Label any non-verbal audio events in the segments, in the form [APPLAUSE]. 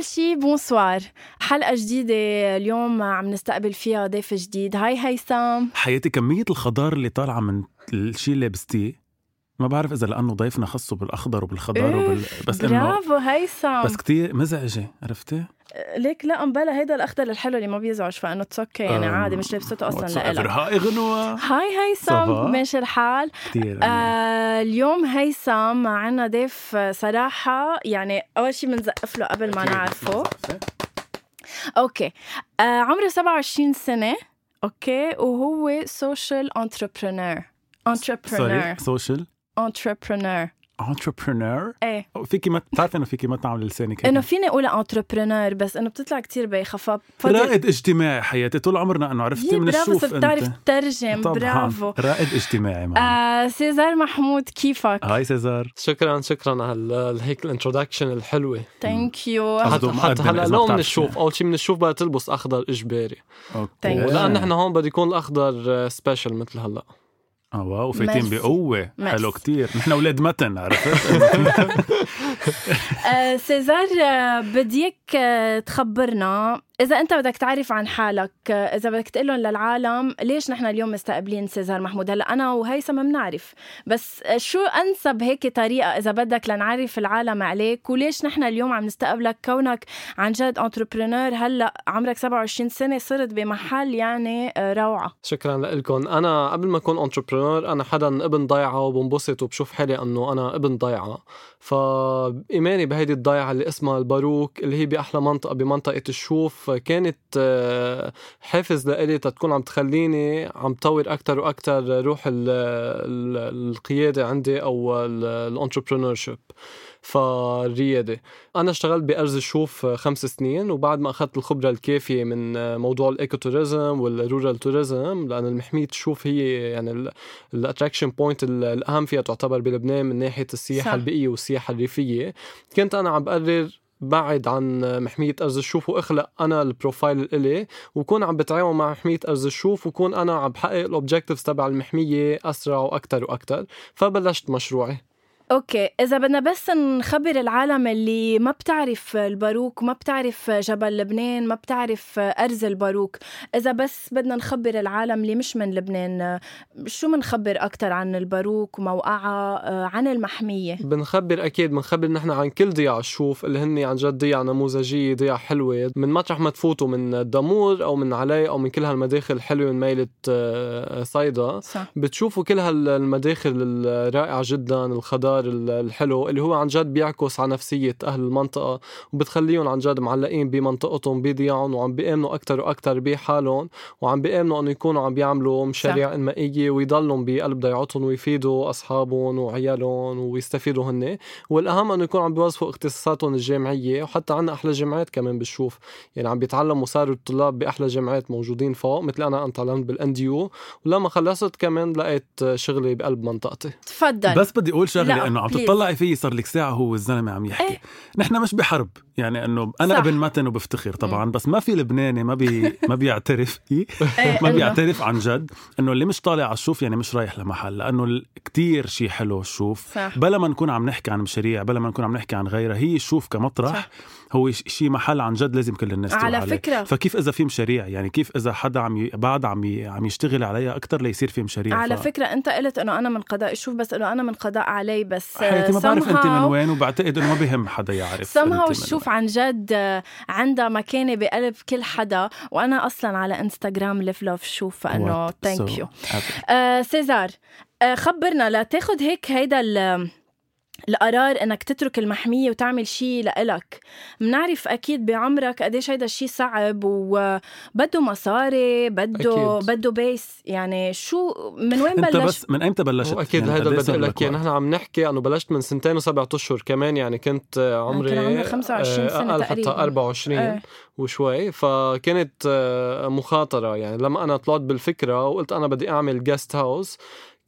أول شي bonsoir. حلقة جديدة اليوم عم نستقبل فيها ضيف جديد. hi هيثم حياتي كمية الخضار اللي طالعة من الشيء اللي لبستيه ما بعرف إذا لأنه ضيفنا خصه بالأخضر وبالخضار وبال... بس برافو هيثم بس كتير مزعجة عرفتي؟ ليك لا مبلا هيدا الأخضر الحلو اللي ما بيزعج فإنه okay يعني عادي مش لبسته أصلا لإلك. hi غنوة؟ hi هيثم ماشي الحال. كثير آه اليوم هيثم عنا ضيف صراحة يعني أول شيء بنزقف له قبل ما نعرفه. okay. آه عمره 27 سنة okay وهو social entrepreneur entrepreneur social entrepreneur entrepreneur إيه. فيكي ما بتعرفي إنه فيكي ما تعمل لسانك إنه فيني أقول entrepreneur بس إنه بتطلع كتير بايخة ف رائد اجتماعي حياتي. طول عمرنا إنه عرفتي من الشوف انت بتعرف تترجم. برافو. رائد اجتماعي آه سيزار محمود كيفك؟ hi سيزار. شكرا شكرا على هيك ال introduction الحلوة. thank you حتى هلا لو من الشوف أول شيء من الشوف بدها تلبس أخضر إجباري. okay. لأن نحن هون بده يكون الأخضر special مثل هلا. آه wow فايتين بقوة. حلو كتير. نحن أولاد متن عرفت؟ [LAUGHS] [LAUGHS] آه، سيزار آه، بديك آه، تخبرنا إذا أنت بدك تعرف عن حالك إذا بدك تقول لهم للعالم ليش نحن اليوم مستقبلين سيزار محمود؟ هلا أنا وهيثم بنعرف. بس شو أنسب هيك طريقة إذا بدك لنعرف العالم عليك؟ وليش نحن اليوم عم نستقبلك؟ كونك عن جد entrepreneur هلا عمرك 27 سنة صرت بمحل يعني روعة. شكرا لكم أنا قبل ما أكون entrepreneur أنا حدا ابن ضيعة وبنبسط وبشوف حالي أنه أنا ابن ضيعة. فإيماني بهيدي الضيعة اللي اسمها الباروك اللي هي بأحلى منطقة بمنطقة الشوف كانت آه، حافز لإلي تتكون عم تخليني عم طور أكتر وأكتر روح القيادة عندي أو ال entrepreneurship فالريادة. أنا اشتغلت بأرز الشوف خمس سنين وبعد ما أخذت الخبرة الكافية من موضوع ال ecotourism وال rural tourism لأن المحمية الشوف هي يعني ال attraction point الأهم فيها تعتبر بلبنان من ناحية السياحة البيئية والسياحة الريفية. كنت أنا عم بقرر بعد عن محمية أرز الشوف وأخلق أنا ال profile الإلي وكون عم بتعاون مع محمية أرز الشوف وكون أنا عم بحقق ال objectives تبع المحمية أسرع وأكتر وأكتر فبلشت مشروعي. okay إذا بدنا بس نخبر العالم اللي ما بتعرف الباروك ما بتعرف جبل لبنان ما بتعرف أرز الباروك إذا بس بدنا نخبر العالم اللي مش من لبنان شو بنخبر أكثر عن الباروك وموقعها عن المحمية؟ بنخبر أكيد بنخبر نحن عن كل ضياع الشوف اللي هن عن جد ضياع نموذجية ضياع حلوة. من مطرح ما تفوتوا من الدامور أو من عاليه أو من كل هالمداخل الحلوة من ميلة آه، صيدا. صح. بتشوفوا كل هالمداخل الرائعة جدا الخضار الخبر الحلو اللي هو عن جد بيعكس على نفسية أهل المنطقة وبتخليهم عن جد معلقين بمنطقتهم بضياعهم وعم بيأمنوا أكتر وأكتر بحالهم وعم بيأمنوا إنه يكونوا عم بيعملوا مشاريع إنمائية ويضلوا بقلب ضيعتهم ويفيدوا أصحابهم وعيالهم ويستفيدوا هن والأهم إنه يكونوا عم بيوظفوا اختصاصاتهم الجامعية وحتى عنا أحلى جامعات كمان بشوف. يعني عم بيتعلموا صاروا الطلاب بأحلى جامعات موجودين فوق مثل أنا أنا تعلمت بالأنديو. ولما خلصت كمان لقيت شغلي بقلب منطقتي. تفضل. بس بدي أقول شغلة إنه عم تطلعي فيه صار لك ساعة هو الزلمه عم يحكي إيه؟ نحن مش بحرب يعني إنه أنا صح. ابن متن وبفتخر طبعا م. بس ما في لبناني ما بي [LAUGHS] ما بيعترف إيه؟ ما بيعترف عن جد إنه اللي مش طالع على الشوف يعني مش رايح لمحل لأنه كتير شيء حلو الشوف صح. بلا ما نكون عم نحكي عن مشاريع بلا ما نكون عم نحكي عن غيرها هي الشوف كمطرح صح. هو شيء محل عن جد لازم كل الناس على فكرة عليه. فكيف إذا في مشاريع يعني كيف إذا حدا عم ي... بعد عم ي... عم يشتغل عليها أكثر ليصير في مشاريع على ف... فكرة أنت قلت إنه أنا من قضاء الشوف بس إنه أنا من قضاء عاليه بس بس حياتي ما بعرف انت من وين وبعتقد إنه ما بهم حدا يعرف سمها شوف عن جد عندها مكانة بقلب كل حدا وأنا أصلا على انستغرام Live Love Chouf فانه thank you سيزار uh, خبرنا لتاخذ هيك هيدا القرار إنك تترك المحمية وتعمل شيء لإلك. بنعرف أكيد بعمرك قديش هيدا الشيء صعب وبده مصاري بده بده base يعني شو من وين بلش؟ بس من ايمتى بلشت؟ أكيد يعني هيدا بدي أقول لك يعني نحن عم نحكي إنه بلشت من سنتين وسبعة أشهر كمان يعني كنت عمري كان عمري 25 سنة أقل حتى 24 إيه. وشوي. فكانت آه، مخاطرة. يعني لما أنا طلعت بالفكرة وقلت أنا بدي أعمل guest house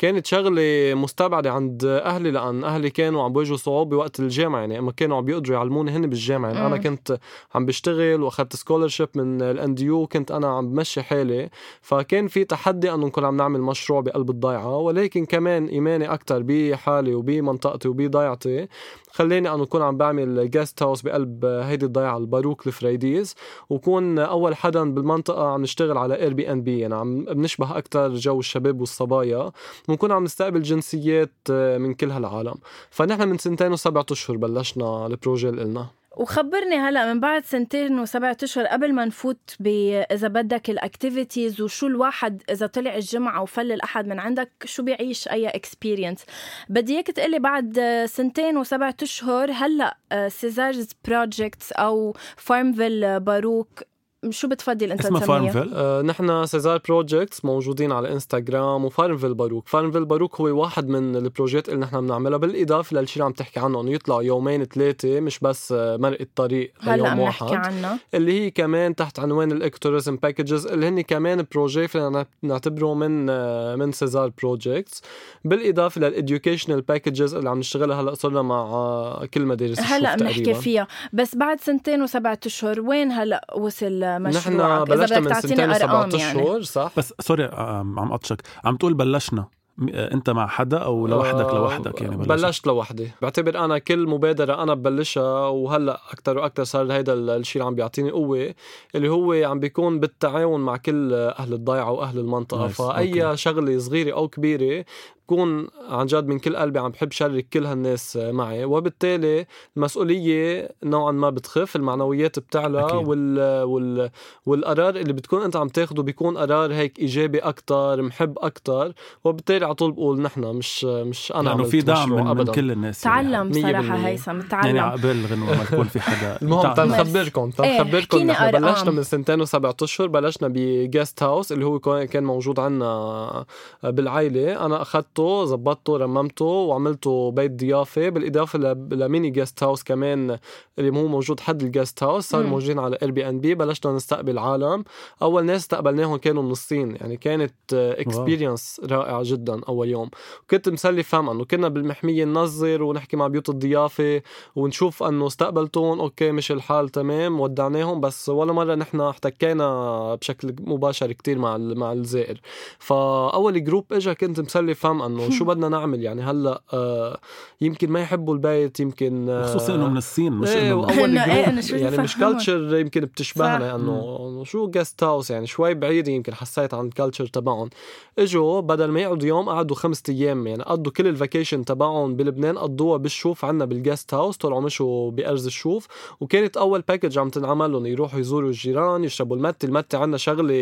كانت شغلة مستبعدة عند أهلي لأن أهلي كانوا عم بيواجهوا صعوبة وقت الجامعة. يعني أما كانوا عم بيقدروا يعلموني هن بالجامعة. يعني أنا كنت عم بشتغل وأخذت scholarship من ال NDU كنت أنا عم بمشي حالي. فكان في تحدي أنه نكون عم نعمل مشروع بقلب الضيعة ولكن كمان إيماني أكتر بحالي وبمنطقتي وبضيعتي خلاني أنه اكون عم بعمل guest house بقلب هيدي الضيعة الباروك الفريديز. وكون أول حدا بالمنطقة عم نشتغل على Airbnb يعني عم بنشبه أكثر جو الشباب والصبايا. ونكون عم نستقبل جنسيات من كل هالعالم. فنحن من سنتين وسبعة أشهر بلشنا ال project لنا وخبرني هلا من بعد سنتين وسبعة أشهر قبل ما نفوت ب إذا بدك ال activities وشو الواحد إذا طلع الجمعة وفل الاحد من عندك شو بيعيش أي experience بدي إياك تقلي بعد سنتين وسبعة أشهر هلا Cesar's Projects أو Farmville Barouk شو بتفضل انت اسمها Farmville آه نحن Cesar Projects موجودين على انستغرام و Farmville Barouk. Farmville Barouk هو واحد من ال project اللي نحن بنعملها. بالإضافة للشيء اللي عم تحكي عنه انه يطلع يومين ثلاثة مش بس آه، مرق الطريق هلا يوم واحد. عنها اللي هي كمان تحت عنوان ال ecotourism packages اللي هن كمان project فينا نعتبره من آه، من Cesar Projects بالإضافة لل educational packages اللي عم نشتغلها هلأ صرنا مع آه، كل مدارس هلأ بنحكي فيها. بس بعد سنتين وسبعة أشهر وين هلأ وصل مشروعك. نحن بلشنا من سنتين وسبعة يعني. اشهر يعني. صح؟ بس sorry عم قطشك عم تقول بلشنا. أنت مع حدا أو لوحدك؟ آه لوحدك يعني بلشت, بلشت لوحدي. بعتبر أنا كل مبادرة أنا ببلشها وهلأ أكثر وأكثر صار هيدا الشيء اللي عم بيعطيني قوة اللي هو عم بيكون بالتعاون مع كل أهل الضيعة وأهل المنطقة. فأي okay. شغلة صغيرة أو كبيرة بكون عن جد من كل قلبي عم بحب شارك كل هالناس معي وبالتالي المسؤولية نوعا ما بتخف المعنويات بتعلى وال... وال... والقرار اللي بتكون أنت عم تاخده بيكون قرار هيك إيجابي أكتر محب أكتر وبالتالي على طول بقول نحن مش مش أنا يعني في دعم من, من كل الناس تعلم يعني. صراحة هيثم تعلم. يعني عقبال غنوة ما تكون في حدا. [LAUGHS] المهم تنخبركم تنخبركم إيه نحن بلشنا من سنتين وسبعة أشهر بلشنا بجيست هاوس اللي هو كان موجود عنا بالعائلة. أنا أخذته ظبطته ظبطته رممته وعملته بيت ضيافة بالإضافة ل mini guest house كمان اللي هو موجود حد ال guest house صار موجودين على Airbnb بلشنا نستقبل عالم. أول ناس استقبلناهم كانوا من الصين يعني كانت experience رائعة جدا أول يوم. وكنت مسلف هم انه كنا بالمحمية ننظر ونحكي مع بيوت الضيافة ونشوف إنه استقبلتهم okay مشي الحال تمام ودعناهم بس ولا مرة نحن احتكينا بشكل مباشر كتير مع مع الزائر. فأول group اجى كنت مسلف هم إنه [LAUGHS] شو بدنا نعمل؟ يعني هلأ آه يمكن ما يحبوا البيت يمكن آه خصوصا إنه من الصين مش إيه إنه أول إيه يعني مش culture يمكن بتشبهنا إنه شو guest house يعني شوي بعيده يمكن حسيت عن ال culture تبعهم. إجوا بدل ما يقعدوا يوم قعدوا خمسة أيام. يعني قضوا كل ال vacation تبعهم بلبنان قضوها بالشوف عنا بال guest house طلعوا مشوا بأرز الشوف. وكانت أول package عم تنعمل لهم يروحوا يزوروا الجيران يشربوا المتي المتي عنا شغلة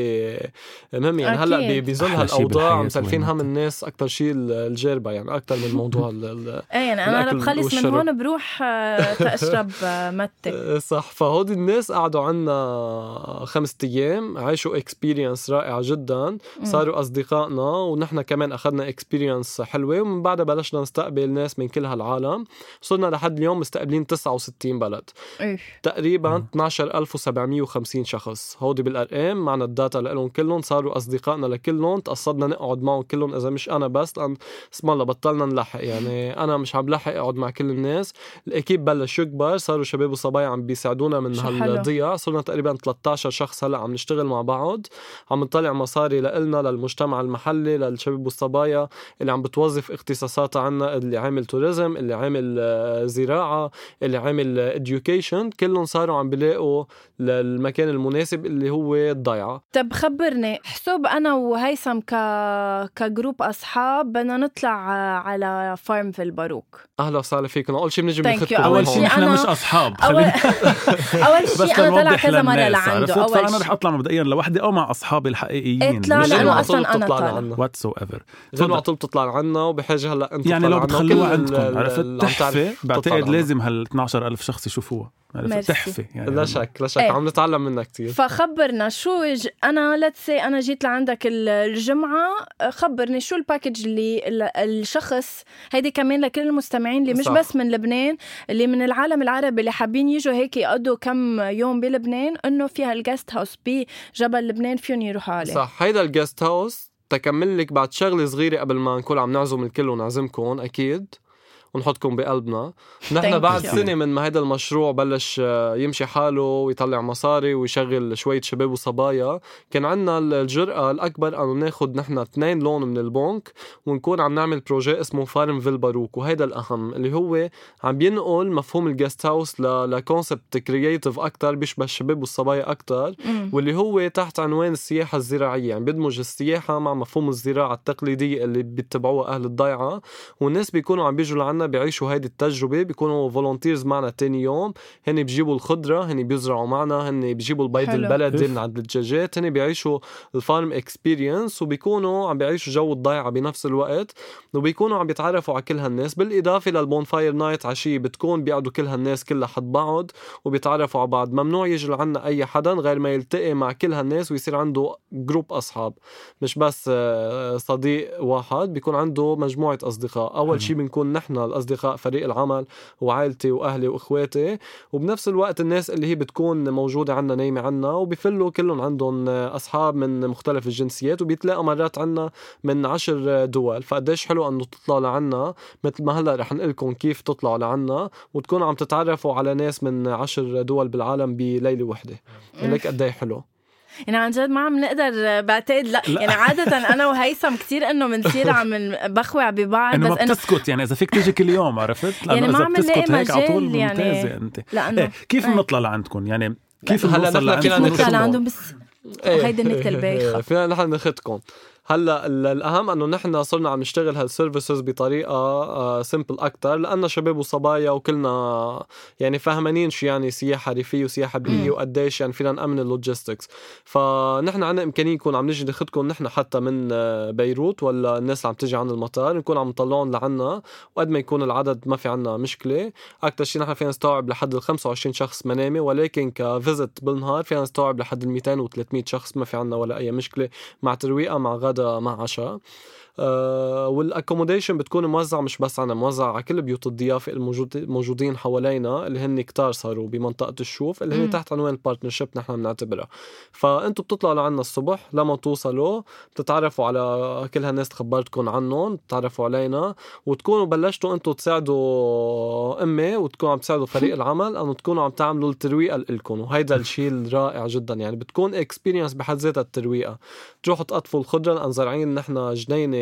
مهم يعني هلأ بظل هالأوضاع مسلفين هم الناس أكثر شيء الجربة يعني أكثر من موضوع ال [LAUGHS] إيه يعني أنا بخلص من هون بروح آه، [LAUGHS] تأشرب آه، متى [LAUGHS] إيه، صح. فهودي الناس قعدوا عنا خمسة أيام عاشوا experience رائعة جدا. صاروا أصدقائنا ونحن كمان أخذنا experience حلوة. ومن بعدها بلشنا نستقبل ناس من كل هالعالم. صرنا لحد اليوم مستقبلين 69 بلد. تقريبا 12750 شخص. هودي بالأرقام معنا ال data لهم كلهم. صاروا أصدقائنا لكلهم. تقصدنا نقعد معهم كلهم إذا مش أنا بس اسم الله بطلنا نلحق. يعني أنا مش عم لحق أقعد مع كل الناس. الإكيب بلش يكبر صاروا شباب وصبايا عم بيساعدونا من هالضياع صرنا تقريبا 13 شخص هلأ عم نشتغل مع بعض. عم نطلع مصاري لنا للمجتمع المحلي للشباب والصبايا اللي عم بتوظف اختصاصاتها عنا اللي عامل توريزم اللي عامل آه، زراعة اللي عامل اديوكيشن كلهم صاروا عم بيلاقوا للمكان المناسب اللي هو الضيعة. طب خبرني حسب أنا وهيثم ك ك group أصحاب بدنا نطلع على farm في الباروك. أهلا وسهلا فيكم. أول شيء بنجي أول أول شيء شيء نحن أنا- مش أصحاب. اول [LAUGHS] بس شيء أنا طلع كذا مرة لعنده؟ أول فانا رح شيء أطلع مبدئيا لوحدي أو مع اصحابي الحقيقيين. اطلع أصلاً أنا بتطلع طالع. لعنا. whatever زين على طول بتطلع عنا وبحاجة هلأ أنت يعني لو بتخلوها عندكم عرفت؟ تحفة. بعتقد لازم هال 12000 شخص يشوفوها. تحفه يعني لا شك لا شك. إيه. عم نتعلم منها كثير فخبرنا شو ج... أنا let's say أنا جيت لعندك ال- الجمعة خبرني شو ال package اللي ال- الشخص هيدي كمان لكل المستمعين اللي مش صح. بس من لبنان اللي من العالم العربي اللي حابين يجوا هيك يقضوا كم يوم بلبنان إنه فيها ال guest house بجبل لبنان فيهم يروحوا عليه. صح. هيدا ال guest house تكمل لك بعد شغلة صغيرة قبل ما نكون عم نعزم الكل ونعزمكم أكيد. ونحطكم بقلبنا [LAUGHS] نحن بعد. سنة من ما هيدا المشروع بلش آه، يمشي حاله ويطلع مصاري ويشغل شوية شباب وصبايا كان عنا الجرأة الأكبر أنه ناخد نحن اثنين loan من البنك ونكون عم نعمل projet اسمه Farmville Barouk وهيدا الأهم اللي هو عم بينقل مفهوم ال guest house ل concept creative أكتر بيشبه الشباب والصبايا أكتر. واللي هو تحت عنوان السياحة الزراعية يعني بيدمج السياحة مع مفهوم الزراعة التقليدية اللي بيتبعوها أهل الضيعة والناس بيكونوا عم بيجوا لعنا بيعيشوا هيدي التجربة بيكونوا volunteers معنا تاني يوم هن بيجيبوا الخضرة هن بيزرعوا معنا هن بيجيبوا البيض حلو. البلدي. من عند الدجاجات هن بيعيشوا ال farm experience وبيكونوا عم بيعيشوا جو الضيعة بنفس الوقت وبيكونوا عم بيتعرفوا على كل هالناس بالإضافة لل bonfire night عشية بتكون بيقعدوا كل هالناس كلها حد بعض وبيتعرفوا على بعض ممنوع يجي لعنا أي حدا غير ما يلتقي مع كل هالناس ويصير عنده group أصحاب مش بس آه، صديق واحد بيكون عنده مجموعة أصدقاء أول حلو. شيء بنكون نحن الأصدقاء فريق العمل وعائلتي وأهلي وإخواتي. وبنفس الوقت الناس اللي هي بتكون موجودة عنا نايمة عنا وبيفلوا كلهم عندهم أصحاب من مختلف الجنسيات وبيتلاقوا مرات عنا من عشر دول. فقديش حلو أنه تطلعوا لعنا. مثل ما هلأ رح نقلكم كيف تطلعوا لعنا وتكونوا عم تتعرفوا على ناس من عشر دول بالعالم بليلة وحدة. لك قد حلو. يعني عن جد ما عم نقدر بعتقد لا, لا. يعني عادة أنا وهيثم كثير إنه بنصير [LAUGHS] عم بخوع ببعض إنه ما بس إنه بتسكت يعني إذا فيك تيجي كل يوم عرفت لأنه يعني ما إذا عم نلاقي بتسكت هيك على طول مجال يعني. ممتازة أنت لأنه إيه كيف إيه. بنطلع لعندكم يعني كيف هلا بنوصل نحن فينا لعندكم نطلع. لعندهم بس هيدي النكتة البايخة فينا نحن ناخدكم هلأ ال- الأهم إنه نحن صرنا عم نشتغل هال services بطريقة simple أكثر لأنه شباب وصبايا وكلنا يعني فهمانين شو يعني سياحة ريفية وسياحة بيئية. وقديش يعني فينا نأمن ال logistics. فنحن عنا إمكانية نكون عم نجي ناخدكم نحن حتى من آه، بيروت ولا الناس اللي عم تجي عن المطار نكون عم نطلعهم لعنا. وقد ما يكون العدد ما في عنا مشكلة. أكثر شيء نحن فينا نستوعب لحد ال 25 شخص منامه ولكن ك visit بالنهار فينا نستوعب لحد ال 200 و 300 شخص ما في عنا ولا أي مشكلة. مع ترويقة مع غدا مع عشاء وال accommodation بتكون موزعه مش بس عنا موزعه على كل بيوت الضيافة الموجود موجودين حوالينا اللي هن كتار صاروا بمنطقة الشوف اللي مم. تحت عنوان ال partnership نحن بنعتبرها فانتم بتطلعوا لعنا الصبح لما توصلوا بتتعرفوا على كل هالناس تخبرتكم عنهم بتتعرفوا علينا وتكونوا بلشتوا أنتم تساعدوا أمي وتكونوا عم تساعدوا فريق [LAUGHS] العمل أنه تكونوا عم تعملوا الترويقة لكم وهيدا الشيء الرائع جدا. يعني بتكون experience بحد ذاتها الترويقة. تروحوا تقطفوا الخضرة لأن زارعين نحن جنينة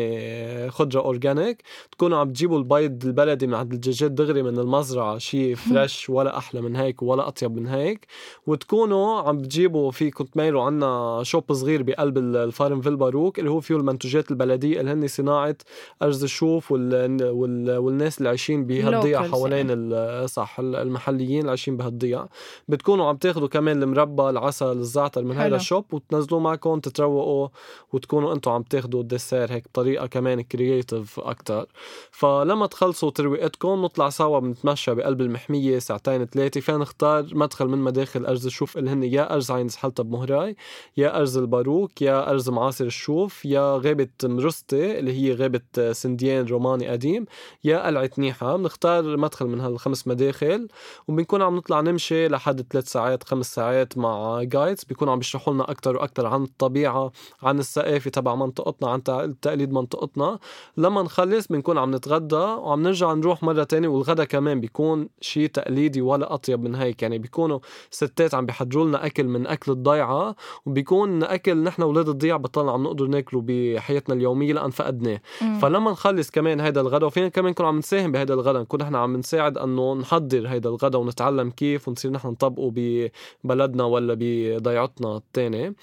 خضره organic تكونوا عم تجيبوا البيض البلدي من عند الدجاجات دغري من المزرعة شيء fresh ولا أحلى من هيك ولا أطيب من هيك. وتكونوا عم بتجيبوا فيكم تميلوا عنا shop صغير بقلب ال- ال Farmville Barouk اللي هو فيه المنتوجات البلدية اللي هن صناعة أرز الشوف وال... وال... والناس اللي عايشين بهالضيعة Locals حوالين ال- صح ال- المحليين اللي عايشين بهالضيعة. بتكونوا عم تاخذوا كمان المربى العسل الزعتر من هذا. ال shop وتنزلوه معكم تتروقوا وتكونوا أنتم عم تاخذوا ال dessert هيك بطريقة كمان creative أكثر فلما تخلصوا ترويقتكم نطلع سوا بنتمشى بقلب المحمية ساعتين ثلاثة فينا نختار مدخل من مداخل أرز الشوف اللي هن يا أرز عين زحلتة بمهراي يا أرز الباروك يا أرز معاصر الشوف يا غابة مرستي اللي هي غابة سنديان روماني قديم يا قلعة نيحة. بنختار مدخل من هالخمس مداخل وبنكون عم نطلع نمشي لحد ثلاث ساعات خمس ساعات مع جايدز بيكونوا عم بيشرحوا لنا أكثر وأكثر عن الطبيعة عن الثقافة تبع منطقتنا عن تقاليد منطقتنا. لما نخلص بنكون عم نتغدى وعم نرجع نروح مرة تانية والغدا كمان بيكون شيء تقليدي ولا أطيب من هيك. يعني بيكونوا ستات عم بيحضروا لنا أكل من أكل الضيعة وبيكون أكل نحن أولاد الضيعة بطلنا عم نقدر ناكله بحياتنا اليومية لأن فقدناه. فلما نخلص كمان هيدا الغدا وفينا كمان نكون عم نساهم بهيدا الغدا نكون نحن عم نساعد إنه نحضر هيدا الغدا ونتعلم كيف ونصير نحن نطبقه ببلدنا ولا بضيعتنا الثانية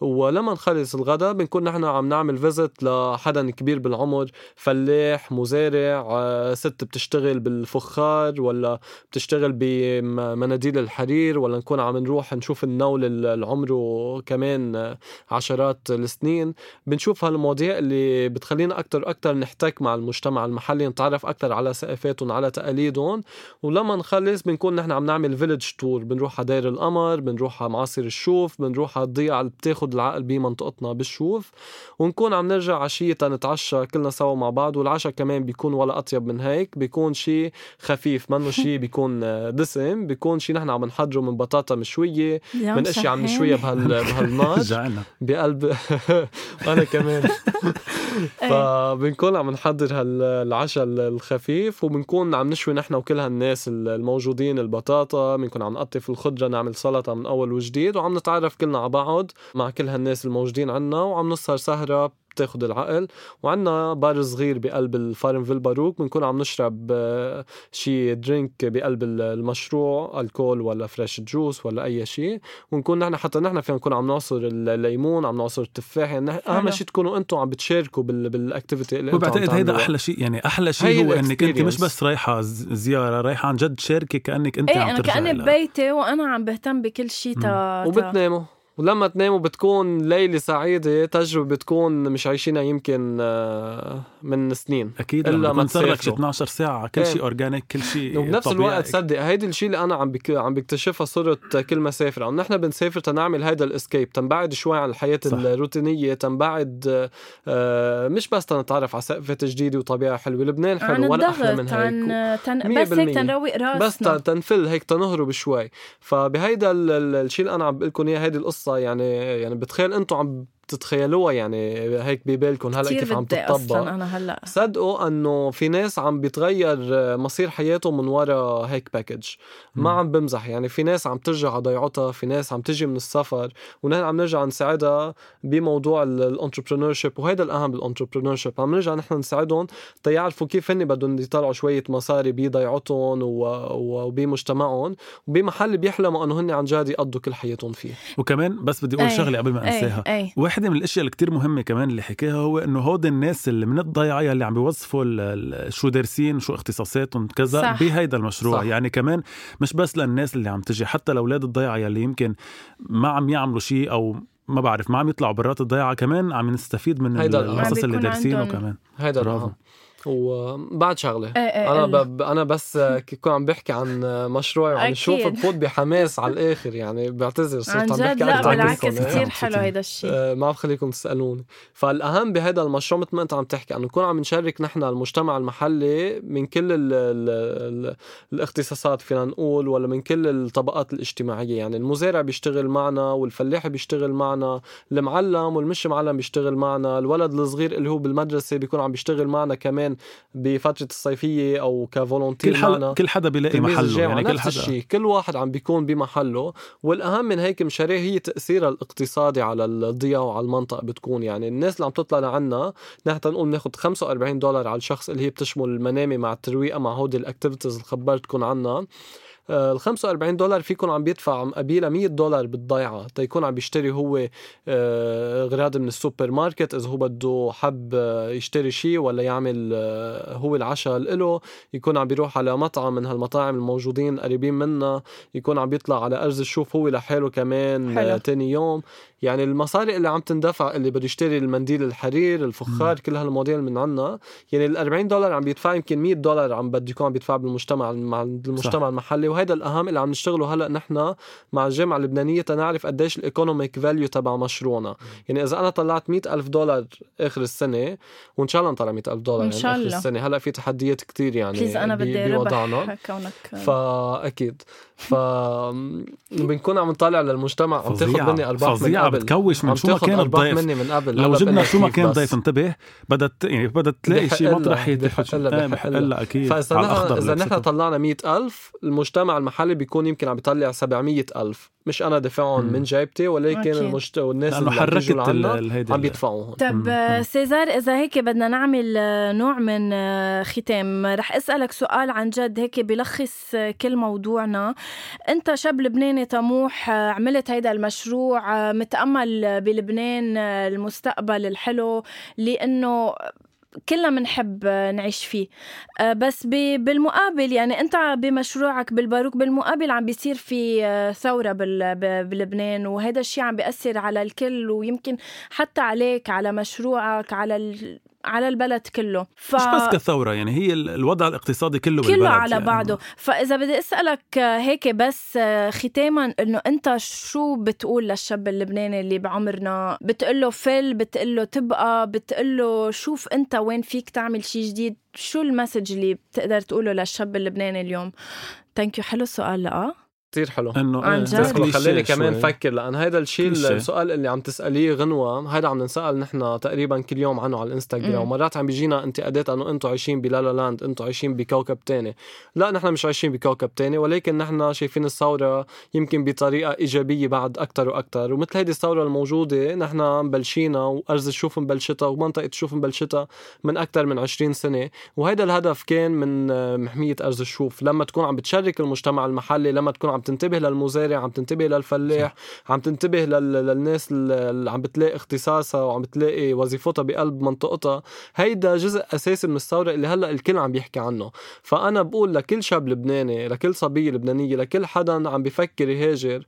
ولما نخلص الغداء بنكون نحن عم نعمل فيزت لحدا كبير بالعمر فلاح مزارع آه، ست بتشتغل بالفخار ولا بتشتغل بمناديل الحرير ولا نكون عم نروح نشوف النول اللي عمره كمان عشرات السنين. بنشوف هالمواضيع اللي بتخلينا أكتر أكتر نحتك مع المجتمع المحلي نتعرف أكتر على ثقافاتهم على تقاليدهم. ولما نخلص بنكون نحن عم نعمل فيلج تور بنروح على دير القمر بنروح على معاصر الشوف بنروح على الضيعة اللي بتاخد العقل بمنطقتنا بالشوف ونكون عم نرجع عشية نتعشى كلنا سوا مع بعض والعشاء كمان بيكون ولا أطيب من هيك بيكون شيء خفيف منه شيء [LAUGHS] بيكون دسم بيكون شيء نحن عم نحضره من بطاطا مشوية من اشياء عم نشويها بهال [LAUGHS] بهالنار. بقلب. [LAUGHS] أنا كمان. إيه. فبنكون عم نحضر هالعشاء الخفيف وبنكون عم نشوي نحن وكل هالناس الموجودين البطاطا بنكون عم نقطف الخضرة نعمل سلطة من أول وجديد وعم نتعرف كلنا على بعض مع كل هالناس الموجودين عنا وعم نسهر سهرة بتاخد العقل. وعندنا بار صغير بقلب ال Farmville Barouk بنكون عم نشرب آه، شي drink بقلب المشروع الكول ولا fresh juice ولا أي شيء ونكون نحن حتى نحن فينا نكون عم نعصر الليمون عم نعصر التفاح. يعني أهم شيء تكونوا أنتم عم بتشاركوا بال activity اللي وبعتقد هيدا أحلى شيء يعني أحلى شيء هو إنك أنت مش بس رايحة زيارة رايحة عن جد تشاركي كأنك أنت إيه عم أنا كأني ببيتي وأنا عم بهتم بكل شيء تا وبتناموا. ولما تناموا بتكون ليلة سعيدة تجربة بتكون مش عايشينها يمكن آه، من سنين. أكيد إلا ما لك 12 ساعة كل شيء organic كل شيء وبنفس الوقت صدق هيدي الشيء اللي أنا عم بك... عم بكتشفها صرت كل ما سافر. أو نحن بنسافر تنعمل هيدا ال escape. تنبعد شوي عن الحياة صح. الروتينية تنبعد آه، مش بس تنتعرف على ثقافات جديدة وطبيعة حلوة. لبنان حلو ولا أحلى من هيك عن تن... بس هيك تنروق راسنا. بس تنفل هيك تنهرب شوي. فبهيدا الشيء اللي أنا عم بقول لكم إياه هيدي القصة يعني يعني بتخيل أنتم عم تتخيلوها يعني هيك ببالكم هلأ كيف عم تطبق أنا هلأ. صدقوا إنه في ناس عم بيتغير مصير حياتهم من وراء هيك package ما عم بمزح. يعني في ناس عم ترجع على ضيعتها في ناس عم تجي من السفر ونحن عم نرجع نساعدها بموضوع ال entrepreneurship وهذا الأهم بال entrepreneurship عم نرجع نحن نساعدهم تيعرفوا كيف هن بدهم يطلعوا شوية مصاري بضيعتهم وبمجتمعهم وبمحل بيحلموا إنه هن عن جد يقضوا كل حياتهم فيه. وكمان بس بدي أقول شغلة قبل ما أنساها. وحده من الأشياء اللي كتير مهمة كمان اللي حكاها هو إنه هود الناس اللي من الضيعه اللي عم بيوظفوا شو دارسين شو اختصاصاتهم كذا بهيدا المشروع. صح. يعني كمان مش بس للناس اللي عم تجي حتى لأولاد الضيعه يلي يمكن ما عم يعملوا شيء أو ما بعرف ما عم يطلعوا برات الضيعه كمان عم نستفيد من القصص اللي دارسينه كمان. هيدا برافو. وبعد شغلة. إيه إيه أنا ب... أنا بس كنت عم بحكي عن مشروعي وعم شوف بفوت بحماس على الآخر يعني بعتذر صرت عم بحكي لا بالعكس كثير حلو هيدا الشيء آه ما عم خليكم تسألوني. فالأهم بهذا المشروع مثل ما أنت عم تحكي إنه نكون عم نشارك نحن المجتمع المحلي من كل ال ال ال الاختصاصات فينا نقول ولا من كل الطبقات الاجتماعية. يعني المزارع بيشتغل معنا والفلاح بيشتغل معنا المعلم والمش معلم بيشتغل معنا الولد الصغير اللي هو بالمدرسة بيكون عم بيشتغل معنا كمان. بفترة الصيفية أو ك volunteer كل حدا كل حدا بيلاقي محله يعني كل حدا. الشيء كل واحد عم بيكون بمحله. والأهم من هيك مشاريع هي تاثيرها الاقتصادي على الضيعه وعلى المنطقة بتكون. يعني الناس اللي عم تطلع لعنا نحن نقول ناخذ 45 دولار على الشخص اللي هي بتشمل المنامة مع الترويقة مع هودي ال activities اللي خبرتكم عنها ال 45 دولار فيكم عم بيدفع قبالها 100 دولار بالضيعة تيكون عم بيشتري هو آه، اغراض من السوبر ماركت. إذا هو بده حب آه، يشتري شيء ولا يعمل آه، هو العشاء له يكون عم بيروح على مطعم من هالمطاعم الموجودين قريبين منا. يكون عم بيطلع على أرز الشوف هو لحاله كمان حلو. تاني يوم. يعني المصاري اللي عم تندفع اللي بده يشتري المنديل الحرير الفخار كل هالمواضيع من عنا. يعني ال 40 دولار عم بيدفع يمكن 100 دولار عم بده يكون عم بيدفع بالمجتمع مع المجتمع صح. المحلي. وهذا الأهم اللي عم نشتغله هلأ نحن مع الجامعة اللبنانية تنعرف قديش ال economic value تبع مشروعنا. يعني إذا أنا طلعت مئة ألف دولار آخر السنة وإن شاء الله نطلع مئة ألف دولار إن شاء يعني اخر السنة. هلأ في تحديات كتير يعني أنا بدي بوضعنا. [LAUGHS] كونك [LAUGHS] فاكيد ف [LAUGHS] بنكون عم نطالع للمجتمع عم تاخذ مني أرباح من قبل. بتكوش من شو ما كان الضيف. مني من قبل. لو جبنا شو ما كان ضيف انتبه. بدها يعني بدها تلاقي شيء مطرح يدفع الا أكيد. فإذا نحن إذا نحن طلعنا مئة ألف المجتمع المجتمع المحلي بيكون يمكن عم بيطلع 700 ألف. مش أنا دفعهم من جيبتي ولكن. المجت... والناس لأنه اللي حركت ال- الهيدي عم بيدفعوهم. طب آه، سيزار إذا هيك بدنا نعمل آه، نوع من آه، ختام رح أسألك سؤال عن جد هيك بلخص كل موضوعنا. أنت شاب لبناني طموح عملت هيدا المشروع متأمل بلبنان المستقبل الحلو لأنه كلنا بنحب نعيش فيه آه، بس بالمقابل يعني انت بمشروعك بالباروك بالمقابل عم بيصير في آه، ثورة بلبنان وهذا الشيء عم بيأثر على الكل ويمكن حتى عليك على مشروعك على. على البلد كله. ف... مش بس كثورة يعني هي ال- الوضع الاقتصادي كله بالبلد كله على يعني. بعضه. فإذا بدي آه، هيك بس آه، ختاما إنه أنت شو بتقول للشاب اللبناني اللي بعمرنا؟ بتقول له فل بتقول له تبقى بتقول له شوف أنت وين فيك تعمل شيء جديد. شو المسج اللي بتقدر تقوله للشاب اللبناني اليوم؟ Thank you حلو السؤال لا كثير حلو إنه عن إيه، جد؟ بس خليني كمان شوي. فكر لأن هيدا الشيء. السؤال اللي عم تسأليه غنوة هيدا عم نسال نحن تقريبا كل يوم عنه على الإنستغرام. ومرات عم بيجينا انتقادات إنه أنتم عايشين ب La La Land أنتم عايشين بكوكب تاني لا نحن مش عايشين بكوكب تاني ولكن نحن شايفين الثورة يمكن بطريقة إيجابية بعد أكثر وأكثر ومثل هيدي الثورة الموجودة نحن مبلشينا وأرز الشوف مبلشتها ومنطقة الشوف مبلشتها من أكثر من 20 سنة وهيدا الهدف كان من محمية أرز الشوف لما تكون عم بتشارك المجتمع المحلي لما تكون عم تنتبه للمزارع عم تنتبه للفلاح عم تنتبه لل... للناس اللي عم بتلاقي اختصاصها وعم بتلاقي وظيفتها بقلب منطقتها. هيدا جزء أساسي من الثورة اللي هلأ الكل عم بيحكي عنه. فأنا بقول لكل شاب لبناني لكل صبيه لبنانية لكل حدا عم بفكر يهاجر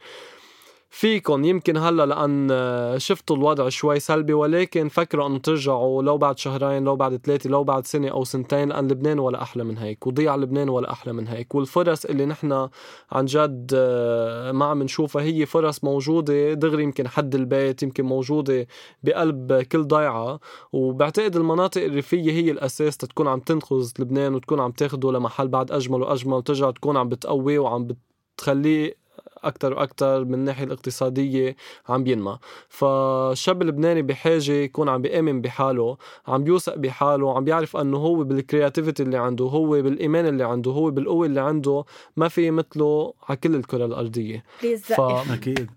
فيكن. يمكن هلا لأن آه، شفتوا الوضع شوي سلبي ولكن فكروا أنه ترجعوا لو بعد شهرين لو بعد ثلاثة لو بعد سنة أو سنتين لأن لبنان ولا أحلى من هيك وضيع لبنان ولا أحلى من هيك. والفرص اللي نحن عن جد آه، ما عم نشوفها هي فرص موجودة. دغري يمكن حد البيت يمكن موجودة بقلب كل ضيعة. وبعتقد المناطق الريفية هي الأساس تكون عم تنقذ لبنان وتكون عم تاخده لمحل بعد أجمل وأجمل وترجع تكون عم بتقويه وعم بتخليه أكثر وأكثر من الناحية الاقتصادية عم بينمى فالشاب اللبناني بحاجة يكون عم بيأمن بحاله عم بيوثق بحاله عم بيعرف أنه هو بالكرياتيفيتي اللي عنده هو بالإيمان اللي عنده هو بالقوة اللي عنده ما في مثله على كل الكرة الأرضية. بليز ف... أكيد.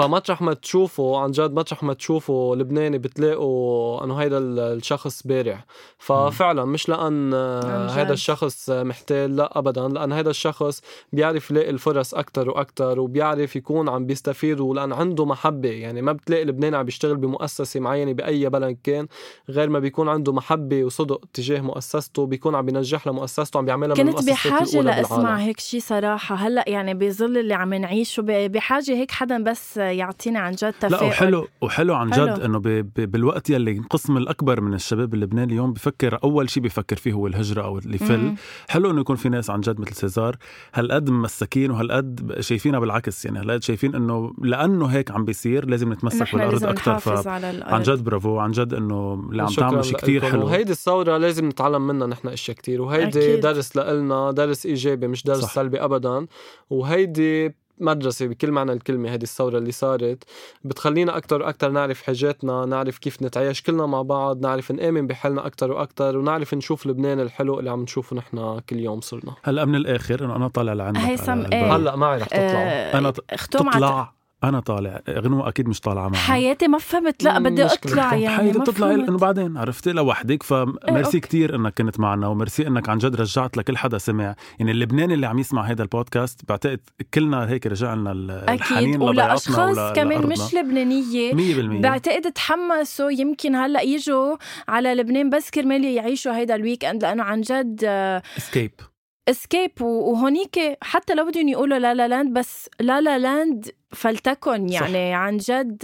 فمطرح ما تشوفوا عن جد مطرح ما تشوفوا لبناني بتلاقوا إنه هيدا ال- الشخص بارع ففعلا مش لأن. هيدا الشخص محتال لا ابدا لأن هيدا الشخص بيعرف يلاقي الفرص أكثر وأكثر وبيعرف يكون عم بيستفيد ولأن عنده محبة يعني ما بتلاقي لبناني عم بيشتغل بمؤسسة معينة بأي بلد كان غير ما بيكون عنده محبة وصدق تجاه مؤسسته بيكون عم بينجح لمؤسسته عم بيعملها من كنت لأسمع بالعالم. هيك شيء صراحة هلأ يعني بظل اللي عم نعيشه ب- بحاجة هيك حدا بس يعطينا عن جد تفاؤل لا وحلو وحلو عن حلو. جد انه بالوقت يلي القسم الأكبر من الشباب اللبناني اليوم بفكر أول شيء بفكر فيه هو الهجرة أو اللي فل. حلو إنه يكون في ناس عن جد مثل سيزار هالقد مساكين وهالقد شايفينها بالعكس يعني هالقد شايفين إنه لأنه هيك عم بيصير لازم نتمسك بالأرض أكثر نحافظ على الأرض عن جد برافو عن جد إنه اللي عم تعملوا شيء كثير. حلو وهيدي الثورة لازم نتعلم منها نحن إشياء كتير وهيدي. درس لإلنا درس إيجابي مش درس. صح. سلبي ابدا وهيدي مدرسة بكل معنى الكلمة هيدي الثورة اللي صارت بتخلينا أكتر وأكتر نعرف حاجاتنا نعرف كيف نتعايش كلنا مع بعض نعرف نآمن بحالنا أكتر وأكتر ونعرف نشوف لبنان الحلو اللي عم نشوفه نحن كل يوم صرنا. هلا من الآخر إنه أنا طالع لعندك هيثم، إيه. هلا معي رح تطلعوا آه، على تطلع. أنا طالع غنوة أكيد مش طالعة معي حياتي ما فهمت لا بدي. أطلع يعني حياتي ما بتطلع فهمت. إنه بعدين عرفتي لوحدك ف merci okay. كتير إنك كنت معنا وميرسي إنك عن جد رجعت لكل حدا سمع يعني اللبناني اللي عم يسمع هذا البودكاست بعتقد كلنا هيك رجع لنا ال- الحنين أكيد ولاشخاص ولا- كمان. مش لبنانية 100% بعتقد تحمسوا يمكن هلأ يجوا على لبنان بس كرمال يعيشوا هيدا ال weekend لأنه عن جد escape escape وهونيك حتى لو بدهم يقولوا La La Land بس La La Land فلتكن يعني عن جد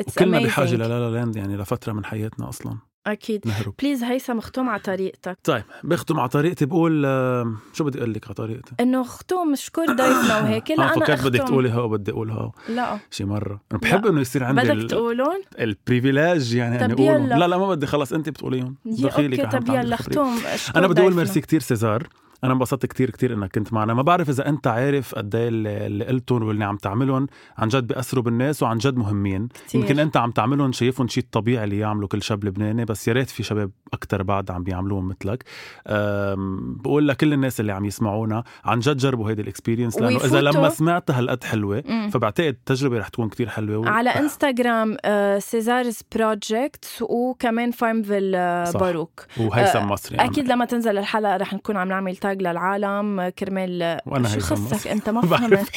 It's كلنا بحاجة للا La Land يعني لفترة من حياتنا أصلا. أكيد. نهرب please هيثم ختم على طريقتك. طيب بختم على طريقتي بقول آه، شو بدي أقول لك على طريقتي؟ إنه ختم شكر ضيفنا [COUGHS] وهيك لا آه أنا فكرت بدك. تقولي ها وبدي أقول ها لا. شي مرة. أنا بحب. إنه يصير عندي بدك تقولون؟ ال privilege يعني إني اقولهم. لا لا ما بدي خلص أنت بتقوليهم. okay طب يلا. ختم أنا بدي أقول. ميرسي كتير سيزار. أنا انبسطت كتير كتير إنك كنت معنا ما بعرف إذا أنت عارف قد إيه اللي قلتهم واللي عم تعملهم عن جد بياثروا بالناس وعن جد مهمين كتير. يمكن أنت عم تعملهم شايفهم شيء طبيعي اللي يعملوا كل شاب لبناني بس يا ريت في شباب أكثر بعد عم بيعملوهم مثلك بقول لكل الناس اللي عم يسمعونا عن جد جربوا هيدي ال experience لأنه إذا لما سمعتها هالقد حلوة مم. فبعتقد التجربة رح تكون كتير حلوة و... على انستغرام Cesar's Project وكمان Farmville آه،. باروك وهيثم آه، مصري أكيد لما تنزل الحلقة رح نكون عم نعمل tag للعالم آه، كرمال شو خصك. أنت ما [LAUGHS] فهمت.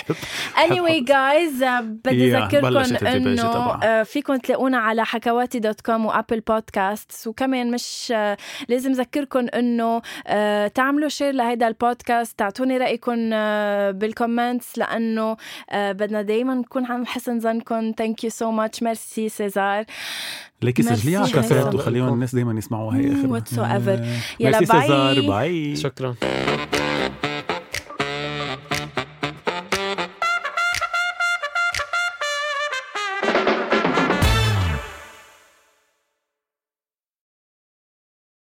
anyway guys آه، بدي يا، أذكركم إنه. آه، فيكم تلاقونا على حكواتي dot com و Apple Podcast وكمان مش آه، لازم أذكركم إنه آه، تعملوا share لهيدا البودكاست. تعطوني رأيكم آه، بال comments لأنه آه، بدنا دائما نكون عم حسن ظنكم. Thank you so much merci سيزار ليكي سجليها على. وخليهم الناس دايما يسمعوها هي اخر. يلا ميرسي باي. سيزار باي شكرا